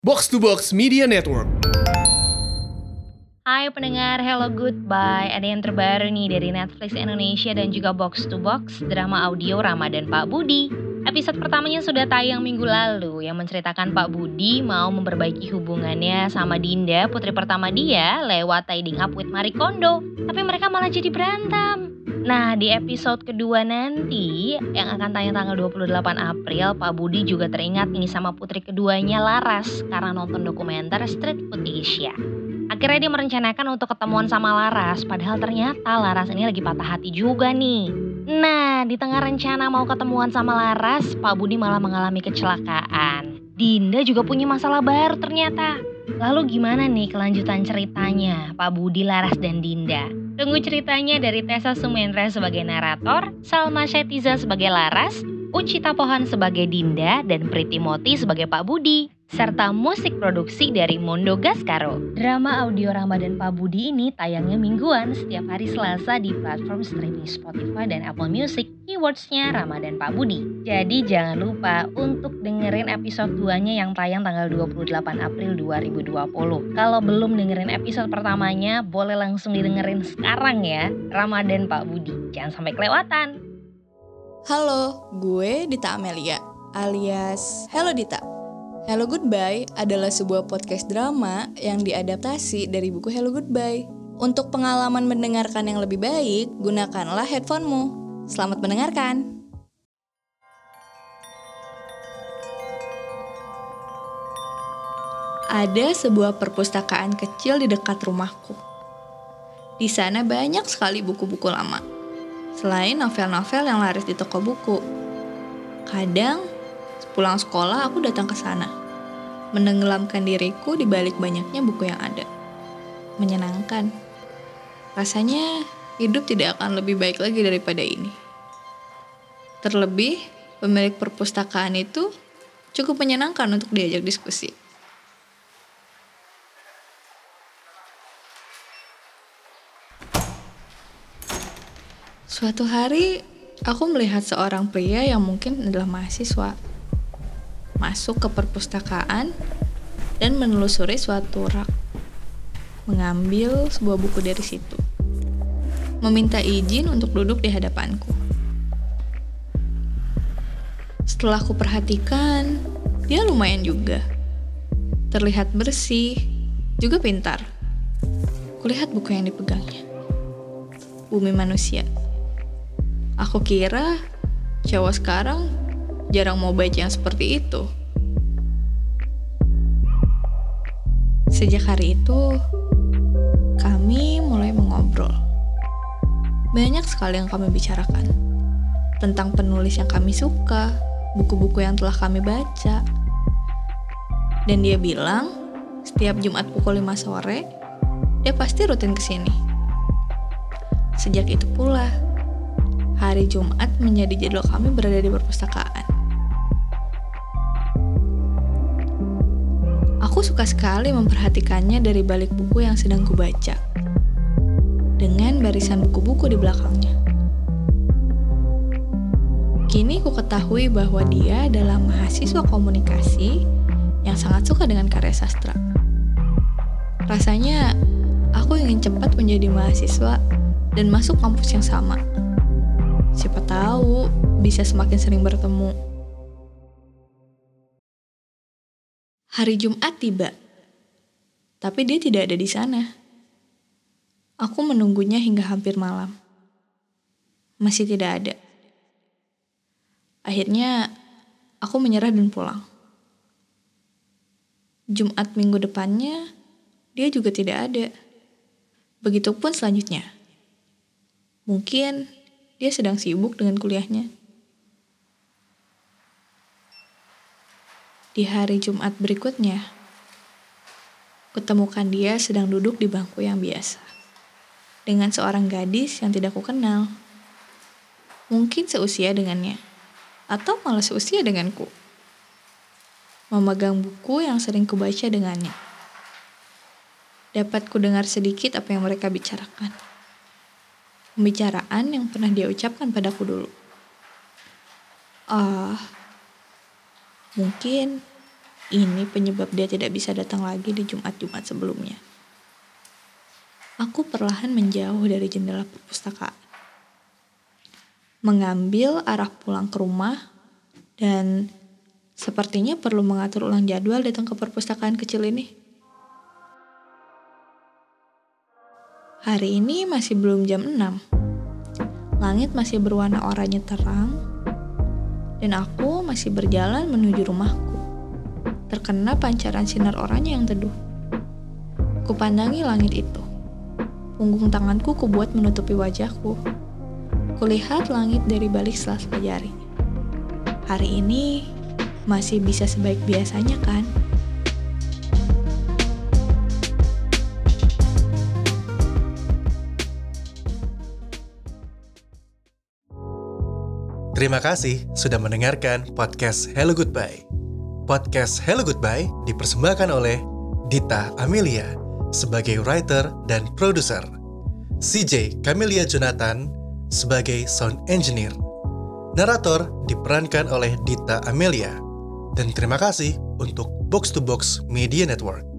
Box to Box Media Network. Hai pendengar Hello Goodbye. Ada yang terbaru nih dari Netflix Indonesia dan juga Box to Box Drama audio Ramadan Pak Budi. Episode pertamanya sudah tayang minggu lalu Yang menceritakan Pak Budi mau memperbaiki hubungannya sama Dinda Putri pertama dia lewat tiding up with Marie Kondo. Tapi mereka malah jadi berantem Nah di episode kedua nanti yang akan tayang tanggal 28 April Pak Budi juga teringat nih sama putri keduanya Laras karena nonton dokumenter Street Footage Akhirnya dia merencanakan untuk ketemuan sama Laras padahal ternyata Laras ini lagi patah hati juga nih. Nah di tengah rencana mau ketemuan sama Laras Pak Budi malah mengalami kecelakaan. Dinda juga punya masalah baru ternyata. Lalu gimana nih kelanjutan ceritanya Pak Budi, Laras, dan Dinda? Tunggu ceritanya dari Tessa Sumendra sebagai narator, Salma Shetiza sebagai Laras, Ucita Pohan sebagai Dinda, dan Priti Moti sebagai Pak Budi serta musik produksi dari Mondo Gascaro. Drama audio Ramadan Pak Budi ini tayangnya mingguan setiap hari Selasa di platform streaming Spotify dan Apple Music. Keywordsnya Ramadan Pak Budi. Jadi jangan lupa untuk dengerin episode 2-nya yang tayang tanggal 28 April 2020. Kalau belum dengerin episode pertamanya, boleh langsung didengerin sekarang ya. Ramadan Pak Budi. Jangan sampai kelewatan. Halo, gue Dita Amelia alias Hello Dita. Hello Goodbye adalah sebuah podcast drama yang diadaptasi dari buku Hello Goodbye. Untuk pengalaman mendengarkan yang lebih baik, gunakanlah headphonemu. Selamat mendengarkan. Ada sebuah perpustakaan kecil di dekat rumahku. Di sana banyak sekali buku-buku lama. Selain novel-novel yang laris di toko buku. Kadang Pulang sekolah, aku datang ke sana, menenggelamkan diriku di balik banyaknya buku yang ada. Menyenangkan. Rasanya hidup tidak akan lebih baik lagi daripada ini. Terlebih, pemilik perpustakaan itu cukup menyenangkan untuk diajak diskusi. Suatu hari, aku melihat seorang pria yang mungkin adalah mahasiswa masuk ke perpustakaan dan menelusuri suatu rak. Mengambil sebuah buku dari situ. Meminta izin untuk duduk di hadapanku. Setelah aku perhatikan, dia lumayan juga. Terlihat bersih, juga pintar. Kulihat buku yang dipegangnya. Bumi manusia. Aku kira cowok sekarang jarang mau baca yang seperti itu. Sejak hari itu, kami mulai mengobrol. Banyak sekali yang kami bicarakan tentang penulis yang kami suka, buku-buku yang telah kami baca. Dan dia bilang, setiap Jumat pukul 5 sore, dia pasti rutin ke sini. Sejak itu pula, hari Jumat menjadi jadwal kami berada di perpustakaan. Aku suka sekali memperhatikannya dari balik buku yang sedang kubaca. Dengan barisan buku-buku di belakangnya. Kini ku ketahui bahwa dia adalah mahasiswa komunikasi yang sangat suka dengan karya sastra. Rasanya aku ingin cepat menjadi mahasiswa dan masuk kampus yang sama. Siapa tahu bisa semakin sering bertemu. Hari Jumat tiba, tapi dia tidak ada di sana. Aku menunggunya hingga hampir malam. Masih tidak ada. Akhirnya, aku menyerah dan pulang. Jumat minggu depannya, dia juga tidak ada. Begitupun selanjutnya. Mungkin dia sedang sibuk dengan kuliahnya. Di hari Jumat berikutnya, kutemukan dia sedang duduk di bangku yang biasa. Dengan seorang gadis yang tidak kukenal. Mungkin seusia dengannya, atau malah seusia denganku. Memegang buku yang sering kubaca dengannya. Dapat ku dengar sedikit apa yang mereka bicarakan. Pembicaraan yang pernah dia ucapkan padaku dulu. Ah, Mungkin ini penyebab dia tidak bisa datang lagi di Jumat-Jumat sebelumnya. Aku perlahan menjauh dari jendela perpustakaan. Mengambil arah pulang ke rumah dan sepertinya perlu mengatur ulang jadwal datang ke perpustakaan kecil ini. Hari ini masih belum jam 6. Langit masih berwarna oranye terang dan aku masih berjalan menuju rumahku. Terkena pancaran sinar oranye yang teduh. Kupandangi langit itu. Punggung tanganku kubuat menutupi wajahku. Kulihat langit dari balik sela-sela jari. Hari ini masih bisa sebaik biasanya kan? Terima kasih sudah mendengarkan podcast Hello Goodbye. Podcast Hello Goodbye dipersembahkan oleh Dita Amelia sebagai writer dan produser, CJ Camelia Jonathan sebagai sound engineer. Narator diperankan oleh Dita Amelia. Dan terima kasih untuk Box to Box Media Network.